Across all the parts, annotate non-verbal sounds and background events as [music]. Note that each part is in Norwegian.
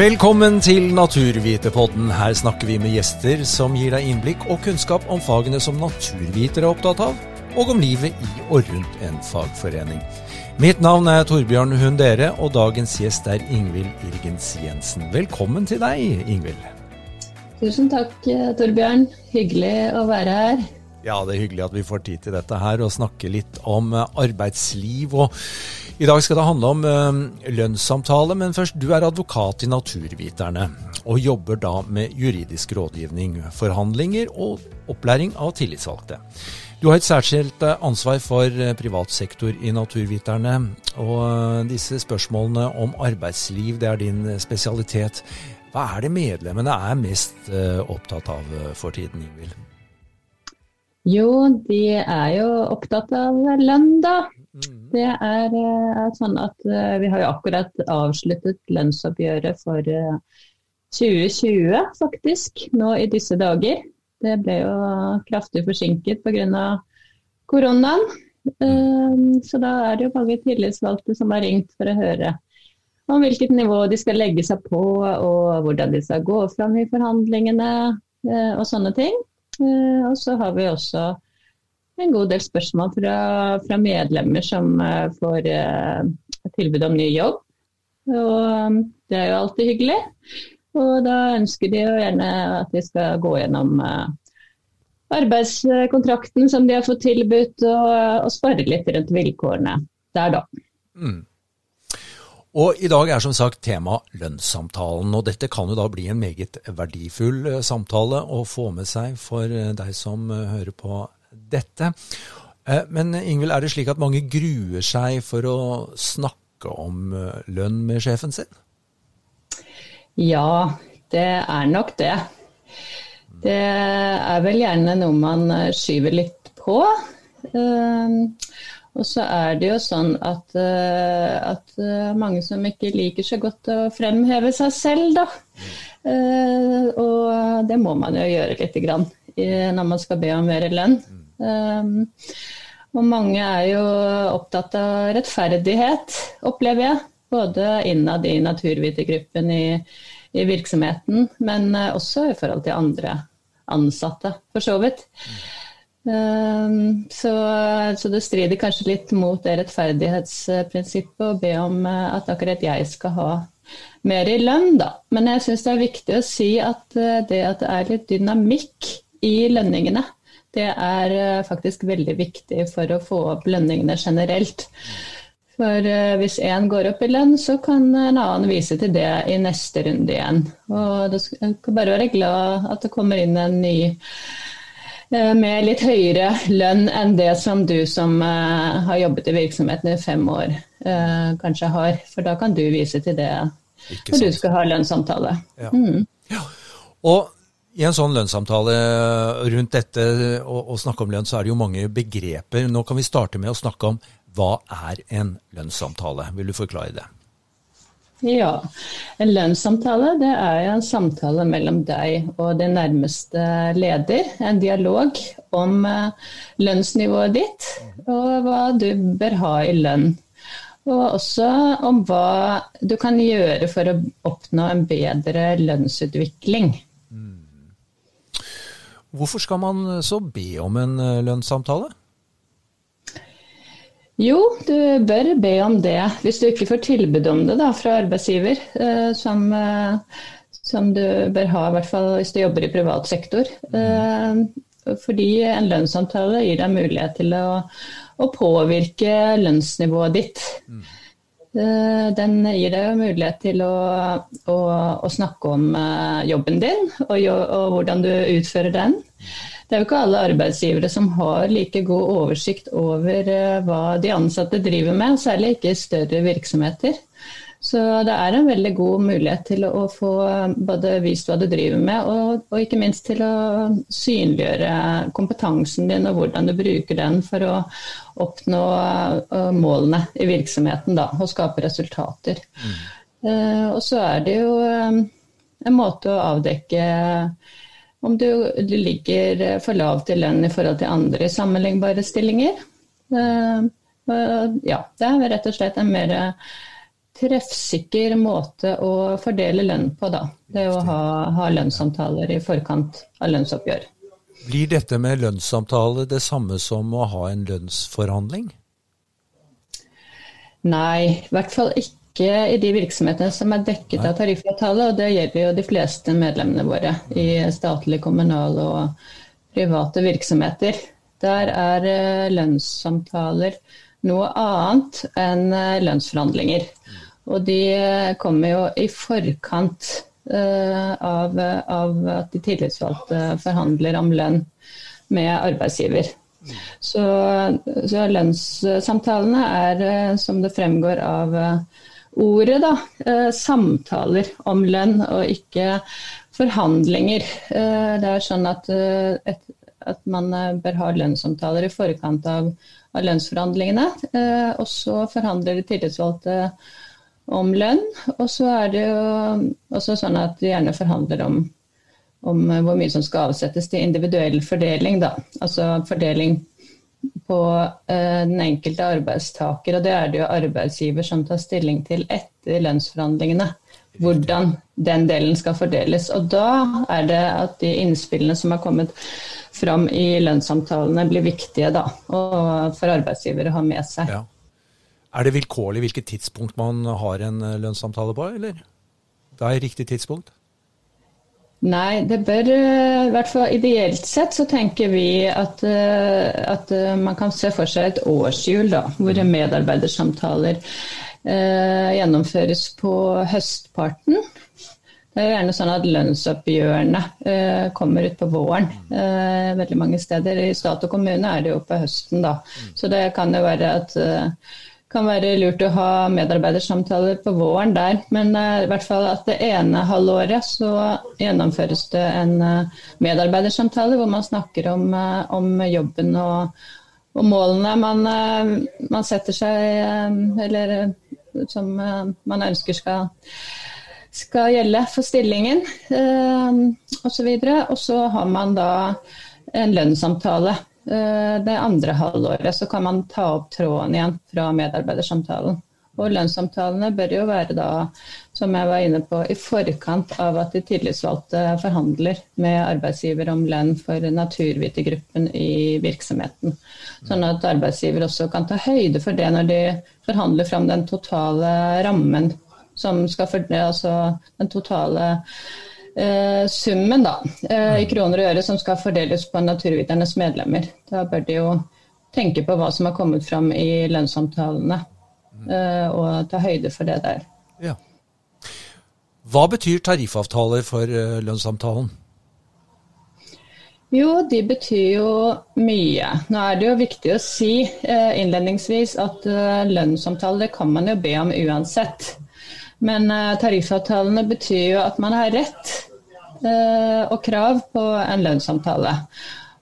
Velkommen til Naturvitepodden. Her snakker vi med gjester som gir deg innblikk og kunnskap om fagene som naturvitere er opptatt av, og om livet i og rundt en fagforening. Mitt navn er Torbjørn Hundere, og dagens gjest er Ingvild Irgens Jensen. Velkommen til deg, Ingvild. Tusen takk, Torbjørn. Hyggelig å være her. Ja, det er hyggelig at vi får tid til dette her, og snakke litt om arbeidsliv. og i dag skal det handle om uh, lønnssamtale, men først, du er advokat i Naturviterne, og jobber da med juridisk rådgivning, forhandlinger og opplæring av tillitsvalgte. Du har et særskilt eh, ansvar for privat sektor i Naturviterne, og disse spørsmålene om arbeidsliv, det er din spesialitet. Hva er det medlemmene er mest opptatt av for tiden, Ingvild? Jo, de er jo opptatt av lønn, da. Mm. Det er, er eh, sånn at uh, vi har jo akkurat avsluttet lønnsoppgjøret for uh, eh, 2020, faktisk, nå i disse dager. Det ble jo kraftig forsinket pga. koronaen. Uh, så da er det jo mange tillitsvalgte som har ringt for å høre om hvilket nivå de skal legge seg på, og hvordan de skal gå fram i forhandlingene og sånne ting. Og så har vi også en god del spørsmål fra, fra medlemmer som uh, får uh, tilbud om ny jobb. Og det er jo alltid hyggelig. Og da ønsker de jo gjerne at de skal gå gjennom arbeidskontrakten som de har fått tilbudt, og, og spare litt rundt vilkårene der, da. Mm. Og I dag er som sagt tema lønnssamtalen, og dette kan jo da bli en meget verdifull samtale å få med seg for deg som hører på dette. Eh, men Ingvild, er det slik at mange gruer seg for å snakke om eh, lønn med sjefen sin? Ja, det er nok det. Det er vel gjerne noe man eh, skyver litt på. Og så er det jo sånn at, at, mange som ikke liker så godt å fremheve seg selv, da. Og det må man jo gjøre lite grann når man skal be om mer lønn. Og mange er jo opptatt av rettferdighet, opplever jeg. Både innad i naturvitergruppen i, i virksomheten, men eh, også i forhold til andre ansatte, for så vidt. Um, så, så, det strider kanskje litt mot det rettferdighetsprinsippet å be om eh, at akkurat jeg skal ha mer i lønn, da. Men jeg syns det er viktig å si at eh, det at det er litt dynamikk i lønningene, det er eh, faktisk veldig viktig for å få opp lønningene generelt. For hvis én går opp i lønn, så kan en annen vise til det i neste runde igjen. Og du skal bare være glad at det kommer inn en ny med litt høyere lønn enn det som du som har jobbet i virksomheten i fem år kanskje har. For da kan du vise til det når du skal ha lønnssamtale. Ja. Mm. ja. Og i en sånn lønnssamtale rundt dette å snakke om lønn, så er det jo mange begreper. Nå kan vi starte med å snakke om hva er en lønnssamtale? Vil du forklare det? Ja, en lønnssamtale det er en samtale mellom deg og din nærmeste leder. En dialog om eh, lønnsnivået ditt og hva du bør ha i lønn. Og også om hva du kan gjøre for å oppnå en bedre lønnsutvikling. Hvorfor skal man så be om en eh, lønnssamtale? Jo, du bør be om det hvis du ikke får tilbud om det da, fra arbeidsgiver, eh, som, eh, som, du bør ha, i hvert fall hvis du jobber i privat sektor. Mm. fordi en lønnssamtale gir deg mulighet til å, å påvirke lønnsnivået ditt. Mm. Eh, den gir deg mulighet til å, å, å snakke om eh, jobben din og, og, hvordan du utfører den. Det er jo ikke alle arbeidsgivere som har like god oversikt over eh, hva de ansatte driver med, særlig ikke i større virksomheter. Så det er en veldig god mulighet til å få både vist hva du driver med, og, og, ikke minst til å synliggjøre kompetansen din og hvordan du bruker den for å oppnå uh, målene i virksomheten da, og skape resultater. Mm. Uh, og så er det jo um, en måte å avdekke om du, ligger for lavt i lønn i forhold til andre sammenlignbare stillinger. Uh, ja, det er rett og slett en mer treffsikker måte å fordele lønn på, da. Det å ha, ha lønnssamtaler i forkant av lønnsoppgjør. Blir dette med lønnssamtale det samme som å ha en lønnsforhandling? Nei, i hvert fall ikke i de virksomhetene som er dekket av tariffavtale. Og det gjelder jo de fleste medlemmene våre i statlige, kommunale og private virksomheter. Der er eh, lønnssamtaler noe annet enn eh, lønnsforhandlinger. Og de eh, kommer jo i forkant av, av at de tillitsvalgte forhandler om lønn med arbeidsgiver. Så, så, lønnssamtalene er, som det fremgår av ordet, da, samtaler om lønn og ikke forhandlinger. Det er sånn at et at man eh, bør ha lønnssamtaler i forkant av, av lønnsforhandlingene. Eh, og så forhandler de tillitsvalgte om lønn. Og så er det jo også sånn at de gjerne forhandler om, om hvor mye som skal avsettes til individuell fordeling. Da. Altså fordeling på eh, den enkelte arbeidstaker. Og det er det jo arbeidsgiver som tar stilling til etter lønnsforhandlingene. Hvordan den delen skal fordeles. Og da er det at de innspillene som har kommet fram i lønnssamtalene blir viktige da, for arbeidsgivere å ha med seg. Ja. Er det vilkårlig hvilket tidspunkt man har en eh, lønnssamtale på, eller? Det er riktig tidspunkt? Nei, det bør eh, i hvert fall ideelt sett så tenker vi at, eh, at man kan se for seg et årshjul da, hvor mm. medarbeidersamtaler eh, gjennomføres på høstparten. Det er gjerne sånn at lønnsoppgjørene eh, kommer ut på våren eh, veldig mange steder. I stat og kommune er det jo på høsten, da. Så det kan jo være at eh, kan være lurt å ha medarbeidersamtaler på våren der. Men eh, i hvert fall at det ene halvåret så gjennomføres det en eh, medarbeidersamtale hvor man snakker om, eh, om jobben og, og målene man, man, setter seg, eller som man ønsker skal skal gjelde for stillingen osv. Og så har man da en lønnssamtale det andre halvåret. Så kan man ta opp tråden igjen fra medarbeidersamtalen. Og lønnssamtalene bør jo være da, som jeg var inne på, i forkant av at de tillitsvalgte forhandler med arbeidsgiver om lønn for naturvitegruppen i virksomheten. Sånn at arbeidsgiver også kan ta høyde for det når de forhandler fram den totale rammen som skal fordele altså den totale eh, summen da, eh, i kroner og øre som skal fordeles på naturviternes medlemmer. Da bør de jo tenke på hva som har kommet fram i lønnssamtalene, eh, og ta høyde for det der. Ja. Hva betyr tariffavtaler for eh, lønnssamtalen? Jo, de betyr jo mye. Nå er det jo viktig å si eh, innledningsvis at eh, lønnssamtaler kan man jo be om uansett. Men uh, tariffavtalene betyr jo at man har rett uh, og krav på en lønnssamtale.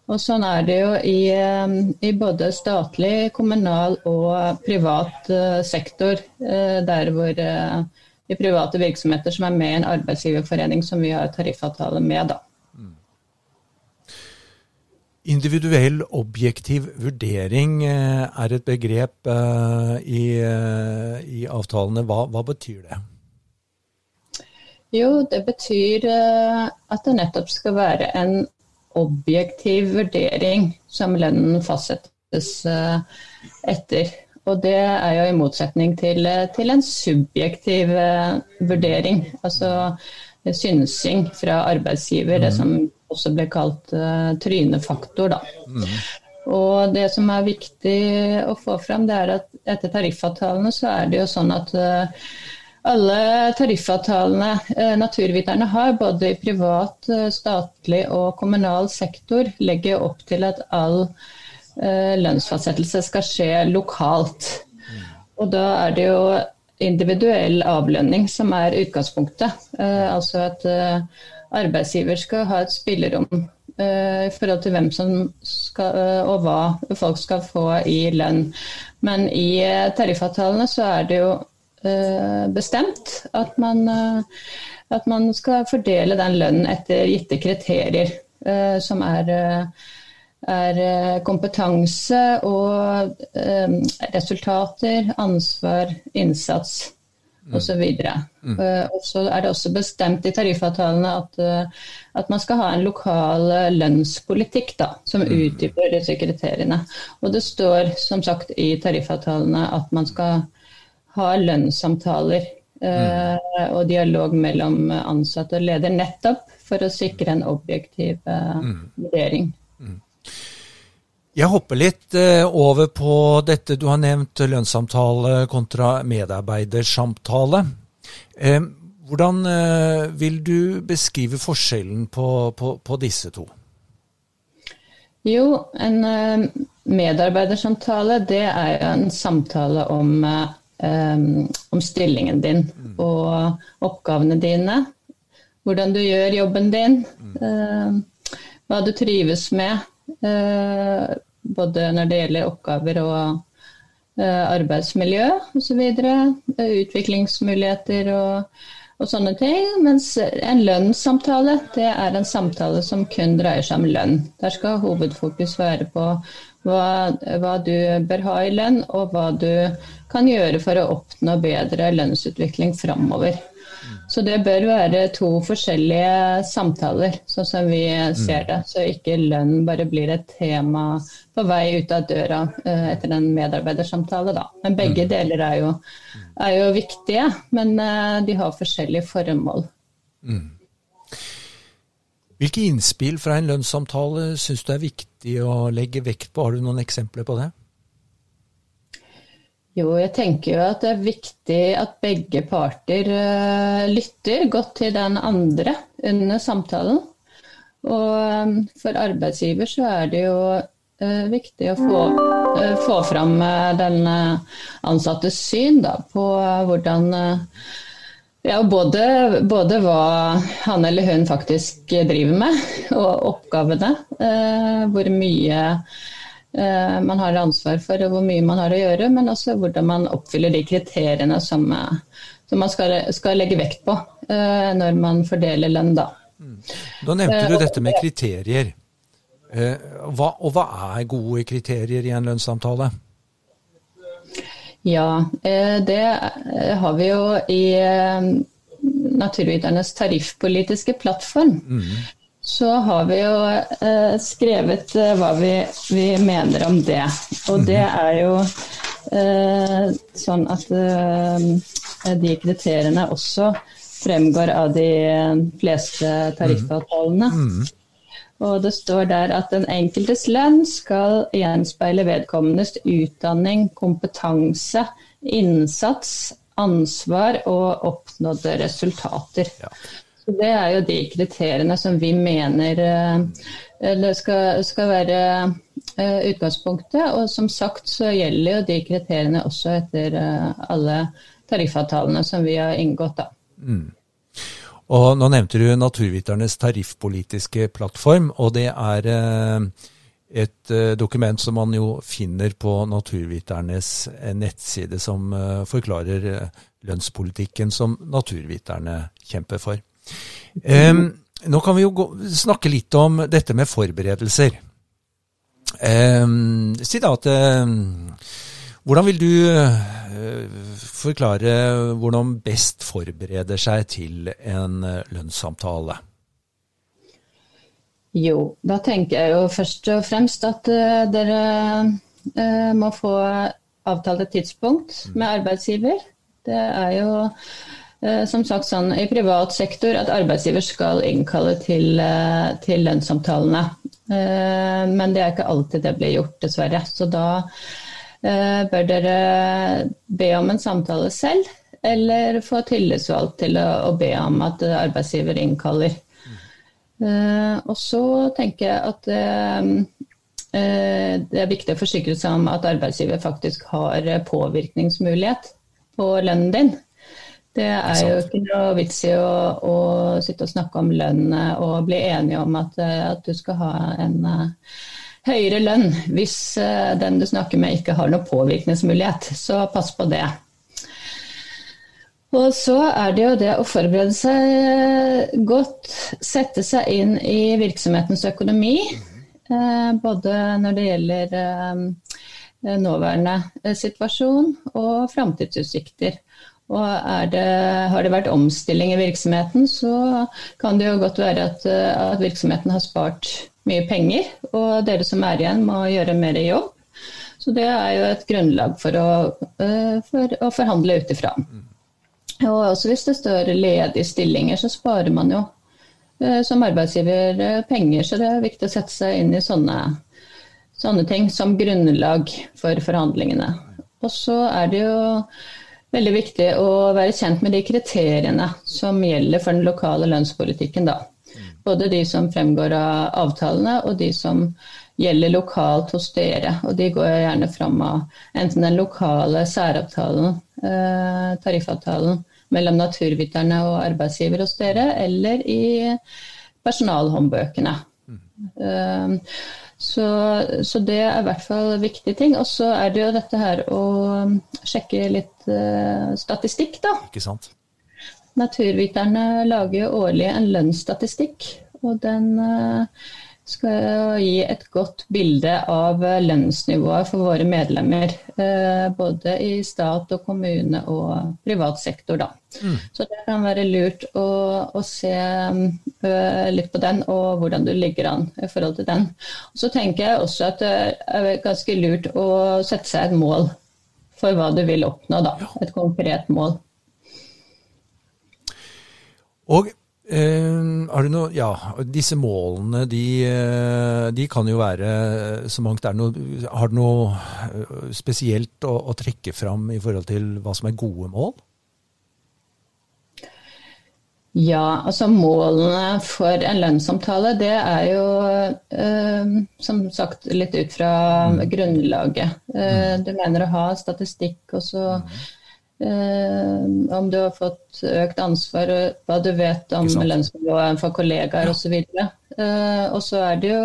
Og sånn er det jo i, um, i både statlig, kommunal og privat sektor. der hvor de private virksomheter som er med i en arbeidsgiverforening som vi har tariffavtale med. da. Individuell objektiv vurdering er et begrep i, i avtalene. Hva, hva, betyr det? Jo, det betyr eh, at det nettopp skal være en objektiv vurdering som lønnen fastsettes eh, etter. Og det er jo i motsetning til, eh, til en subjektiv vurdering, altså synsing fra arbeidsgiver, mm. det som også ble kalt uh, trynefaktor. Da. Mm. Og det som er viktig å få fram, det er at etter tariffavtalene så er det jo sånn at uh, alle tariffavtalene eh, naturviterne har, både i privat, eh, statlig og kommunal sektor, legger opp til at all eh, lønnsfastsettelse skal skje lokalt. Og da er det jo individuell avlønning som er utgangspunktet. Altså at arbeidsgiver skal ha et spillerom i forhold til hvem som skal, og hva folk skal få i lønn. Men i tariffavtalene så er det jo Eh, bestemt at man, eh, at man, skal fordele den lønnen etter gitte kriterier, eh, som er, er kompetanse og resultater, ansvar, innsats. osv. Mm. Uh, og så er det også bestemt i tariffavtalene at, at man skal ha en lokal lønnspolitikk da, som mm. utdyper disse kriteriene. Og det står som sagt i tariffavtalene at man skal ha lønnssamtaler Mm. og dialog mellom ansatte og leder, nettopp for å sikre en objektiv vurdering. Jeg hopper litt eh, over på dette du har nevnt, lønnssamtale kontra medarbeidersamtale. Eh, hvordan eh, vil du beskrive forskjellen på, på, på disse to? Jo, en medarbeidersamtale det er en samtale om, om stillingen din mm. og oppgavene dine. Hvordan du gjør jobben din. Mm. Hva du trives med både når det gjelder oppgaver og uh, arbeidsmiljø osv. Uh, utviklingsmuligheter og, og, sånne ting. Mens en lønnssamtale det er en samtale som kun dreier seg om lønn. Der skal hovedfokus være på hva, hva du bør ha i lønn, og hva du kan gjøre for å oppnå bedre lønnsutvikling framover. Så det bør være to forskjellige samtaler, sånn som vi ser det. Så ikke lønn bare blir et tema på vei ut av døra uh, etter en medarbeidersamtale, da. Men begge mm. deler er jo, er jo viktige, men uh, de har forskjellige formål. Mm. Hvilke innspill fra en lønnssamtale syns du er viktig å legge vekt på? Har du noen eksempler på det? Jo, jeg tenker jo at det er viktig at begge parter uh, lytter godt til den andre under samtalen. Og um, for arbeidsgiver så er det jo uh, viktig å få, få fram den ansattes syn da, på hvordan ja, både, både, hva han eller hun faktisk driver med, [laughs] og oppgavene. hvor mye Eh, man har ansvar for, og hvor mye man har å gjøre, men også hvordan man oppfyller de kriteriene som, eh, som man skal, skal, legge vekt på eh, når man fordeler lønn. Da, mm. da nevnte du dette med kriterier. Hva, og hva er gode kriterier i en lønnssamtale? Ja, det har vi jo i Naturviternes tariffpolitiske plattform. Mm så har vi jo eh, skrevet eh, hva vi, vi, mener om det. Og det mhm. er jo eh, sånn at eh, de kriteriene også fremgår av de fleste tariffavtalene. Mm. Og det står der at den enkeltes lønn skal gjenspeile vedkommendes utdanning, kompetanse, innsats, ansvar og oppnådde resultater. Ja. Det er jo de kriteriene som vi mener eh, skal, skal være eh, utgangspunktet. Og som sagt så gjelder jo de kriteriene også etter eh, alle tariffavtalene som vi har inngått. da. Mm. Og Nå nevnte du Naturviternes tariffpolitiske plattform, og det er et dokument som man jo finner på Naturviternes nettside, som forklarer lønnspolitikken som naturviterne kjemper for. Um, nå kan vi jo gå, snakke litt om dette med forberedelser. Um, si da at um, Hvordan vil du uh, forklare hvordan man best forbereder seg til en uh, lønnssamtale? Jo, da tenker jeg jo først og fremst at uh, dere må få avtalt et tidspunkt med arbeidsgiver. Det er jo Eh, som sagt sånn, i privat sektor at arbeidsgiver skal innkalle til, eh, til lønnssamtalene. Eh, men det er ikke alltid det blir gjort, dessverre. Så da bør dere be om en samtale selv, eller få tillitsvalgt til å, å be om at arbeidsgiver innkaller. Og så tenker jeg at det er viktig å forsikre seg om at arbeidsgiver faktisk har påvirkningsmulighet på lønnen din. Det er jo ikke noe vits i å, å, sitte og snakke om lønn og bli enige om at, at du skal ha en uh, høyere lønn hvis uh, den du snakker med ikke har noen påvirkningsmulighet. Så pass på det. Og så er det jo det å forberede seg eh, godt, sette seg inn i virksomhetens økonomi. Både når det gjelder nåværende situasjon og framtidsutsikter. Og det, har det vært omstilling i virksomheten, så kan det jo godt være at, at, virksomheten har spart mye penger, og dere som er igjen må gjøre mer jobb. Så det er jo et grunnlag for å, for å forhandle ut ifra. Og også hvis det står ledige stillinger, så sparer man jo som arbeidsgiver penger. Så det er viktig å sette seg inn i sånne, sånne ting som grunnlag for forhandlingene. Og så er det jo veldig viktig å være kjent med de kriteriene som gjelder for den lokale lønnspolitikken. Da. Både de som fremgår av avtalene og de som gjelder lokalt hos dere. Og de går gjerne fram av enten den lokale særavtalen, eh, tariffavtalen mellom naturviterne og arbeidsgiver hos dere, eller i personalhåndbøkene. Mm. Så, så, det er i hvert fall viktige ting. Og så er det jo dette her å um, sjekke litt uh, statistikk, da. Ikke sant? Naturviterne lager årlig en lønnsstatistikk, og den uh, skal gi et godt bilde av lønnsnivået for våre medlemmer. Uh, både i stat og kommune og privat sektor, da. Mm. Så det kan være lurt å, å se uh, litt på den, og hvordan du ligger an i forhold til den. Så tenker jeg også at det er ganske lurt å sette seg et mål for hva du vil oppnå, da. Et konkret mål. Og eh, har du noe, ja, Disse målene de, eh, de, kan jo være så mangt. Er noe, har du noe eh, spesielt å, å trekke fram i forhold til hva som er gode mål? Ja, altså målene for en lønnsomtale det er jo eh, som sagt litt ut fra mm. grunnlaget. Eh, mm. du mener å ha statistikk og så eh, om du har fått økt ansvar, og hva du vet om lønnsnivået for kollegaer ja. osv. Eh, og så er det jo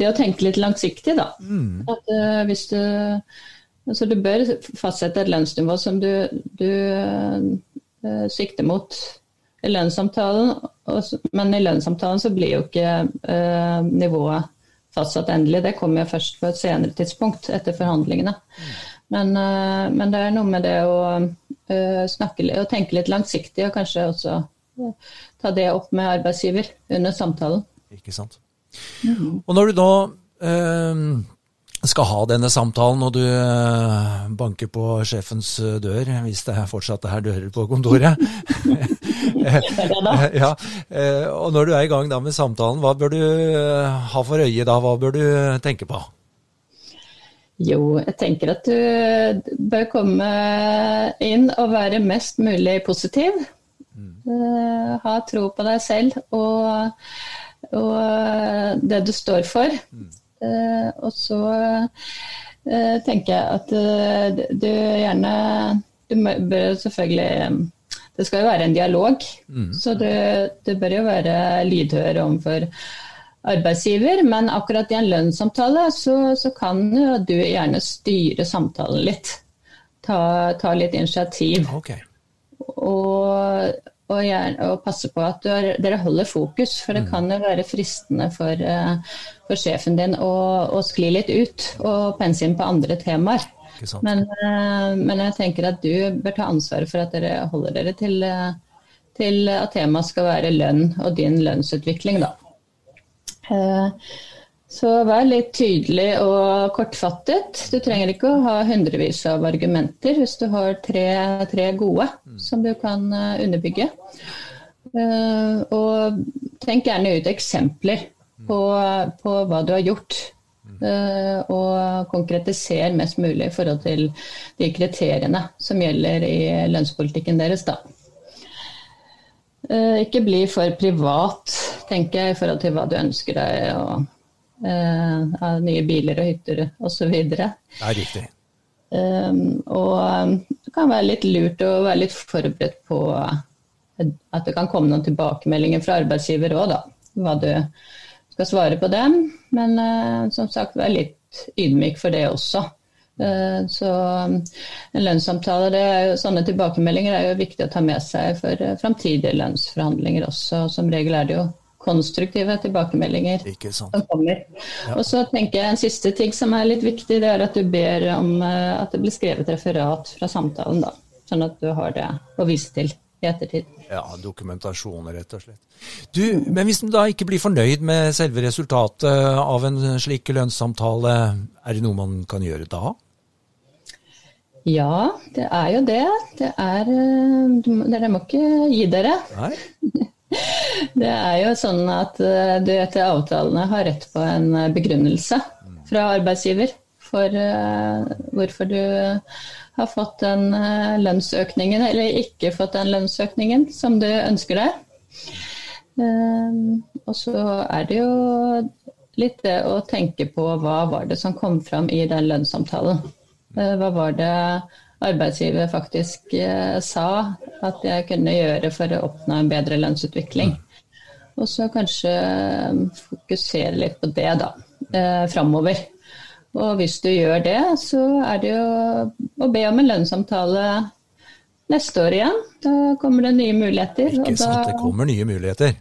det å tenke litt langsiktig, da. Mm. At eh, hvis du Altså du bør fastsette et lønnsnivå som du, du eh, sikter mot i lønnssamtalen, men i lønnssamtalen så blir jo ikke uh, nivået fastsatt endelig. Det kommer jo først på et senere tidspunkt etter forhandlingene. Men, uh, men det er noe med det å uh, snakke og tenke litt langsiktig, og kanskje også ta det opp med arbeidsgiver under samtalen. Ikke sant. Mm. Og når du da skal ha denne samtalen, og du banker på sjefens dør, hvis det er fortsatt er dører på kontoret [laughs] [laughs] ja, eh, og når du er i gang da med samtalen, hva bør du eh, ha for øye da? Hva bør du tenke på? Jo, jeg tenker at du bør komme inn og være mest mulig positiv. Mm. Uh, ha tro på deg selv og, og det du står for. Mm. Uh, og så uh, tenker jeg at du gjerne Du bør selvfølgelig det skal jo være en dialog. Mm. Så det, du, bør jo være lydhør overfor arbeidsgiver. Men akkurat i en lønnssamtale så, så kan jo du gjerne styre samtalen litt. Ta, ta litt initiativ. Okay. Og, og, gjerne, og, passe på at er, dere holder fokus, for det mm. kan jo være fristende for, uh, for sjefen din å, å, skli litt ut og pense inn på andre temaer. Men, eh, men, jeg tenker at du bør ta ansvaret for at dere holder dere til, eh, til at temaet skal være lønn og din lønnsutvikling, da. Eh, så vær litt tydelig og kortfattet. Du trenger ikke å ha hundrevis av argumenter hvis du har tre, tre gode mm. som du kan underbygge. Og tenk gjerne ut eksempler på, på hva du har gjort Eh, og konkretisere mest mulig i forhold til de kriteriene som gjelder i lønnspolitikken deres. Da. Eh, ikke bli for privat, tenker jeg, i forhold til hva du ønsker deg og, uh, nye biler og hytter osv. Det er riktig. Um, og det kan være litt lurt å være litt forberedt på at det kan komme noen tilbakemeldinger fra arbeidsgiver òg, da. Hva du skal svare på dem. Men uh, som sagt, vær litt ydmyk for det også. Uh, så en lønnssamtale, det er jo, sånne tilbakemeldinger er jo viktig å ta med seg for uh, framtidige lønnsforhandlinger også. Som regel er det jo konstruktive tilbakemeldinger som kommer. Ja. Og så tenker jeg En siste ting som er litt viktig, det er at du ber om at det blir skrevet referat fra samtalen. da. sånn at du har det å vise til i ettertid. Ja, dokumentasjon rett og slett. Du, men hvis du da ikke blir fornøyd med selve resultatet av en slik lønnssamtale, er det noe man kan gjøre da? Ja, det er jo det. Det er eh, Dere må ikke gi dere. Nei? [laughs] Det er jo sånn at eh, du etter avtalene har rett på en eh, begrunnelse fra arbeidsgiver for hvorfor du har fått den lønnsøkningen eller ikke fått den lønnsøkningen som du ønsker deg. Og så er det jo litt det å tenke på hva var det som kom fram i den lønnssamtalen. Eh, hva var det arbeidsgiver faktisk eh, sa at jeg kunne gjøre for å oppnå en bedre lønnsutvikling? Og så kanskje eh, fokusere litt på det, da, eh, framover. Og hvis du gjør det, så er det jo å be om en lønnssamtale neste år igjen. Da kommer det nye muligheter. Ikke sant, det kommer nye muligheter.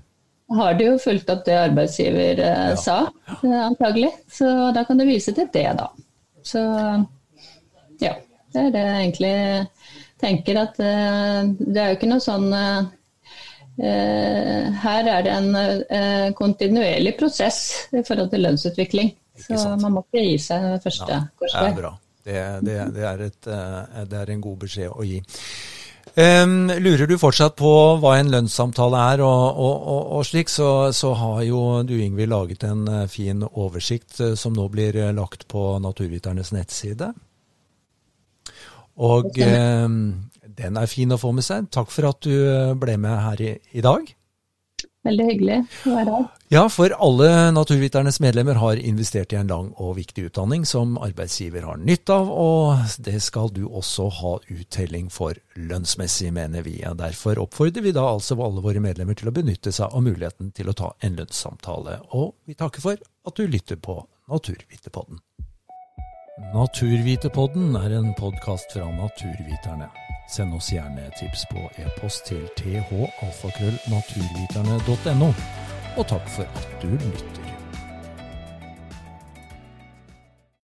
Har du jo fulgt opp det arbeidsgiver eh, ja. sa, antagelig. Så da kan du vise til det, da. Så ja, det er det jeg egentlig tenker. At uh, det er jo ikke noe sånn uh, Her er det en kontinuerlig prosess i forhold til lønnsutvikling. Så man må ikke gi seg ved første ja, korsvei. Det er bra. Det, det, det, er et, det, er en god beskjed å gi. Um, lurer du fortsatt på hva en lønnssamtale er, og, og, og, og slik, så, så, har jo du Ingvild laget en fin oversikt som nå blir lagt på Naturviternes nettside. Og eh, den er fin å få med seg. Takk for at du eh, ble med her i, i dag. Veldig hyggelig å være her. Ja, for alle Naturviternes medlemmer har investert i en lang og viktig utdanning som arbeidsgiver har nytte av, og det skal du også ha uttelling for lønnsmessig, mener vi. Derfor oppfordrer vi da altså alle våre medlemmer til å benytte seg av muligheten til å ta en lønnssamtale. Og vi takker for at du lytter på Naturviterpodden. Naturvitepodden er en podkast fra Naturviterne. Send oss gjerne tips på e-post til thalfakrøllnaturviterne.no, og takk for at du lytter.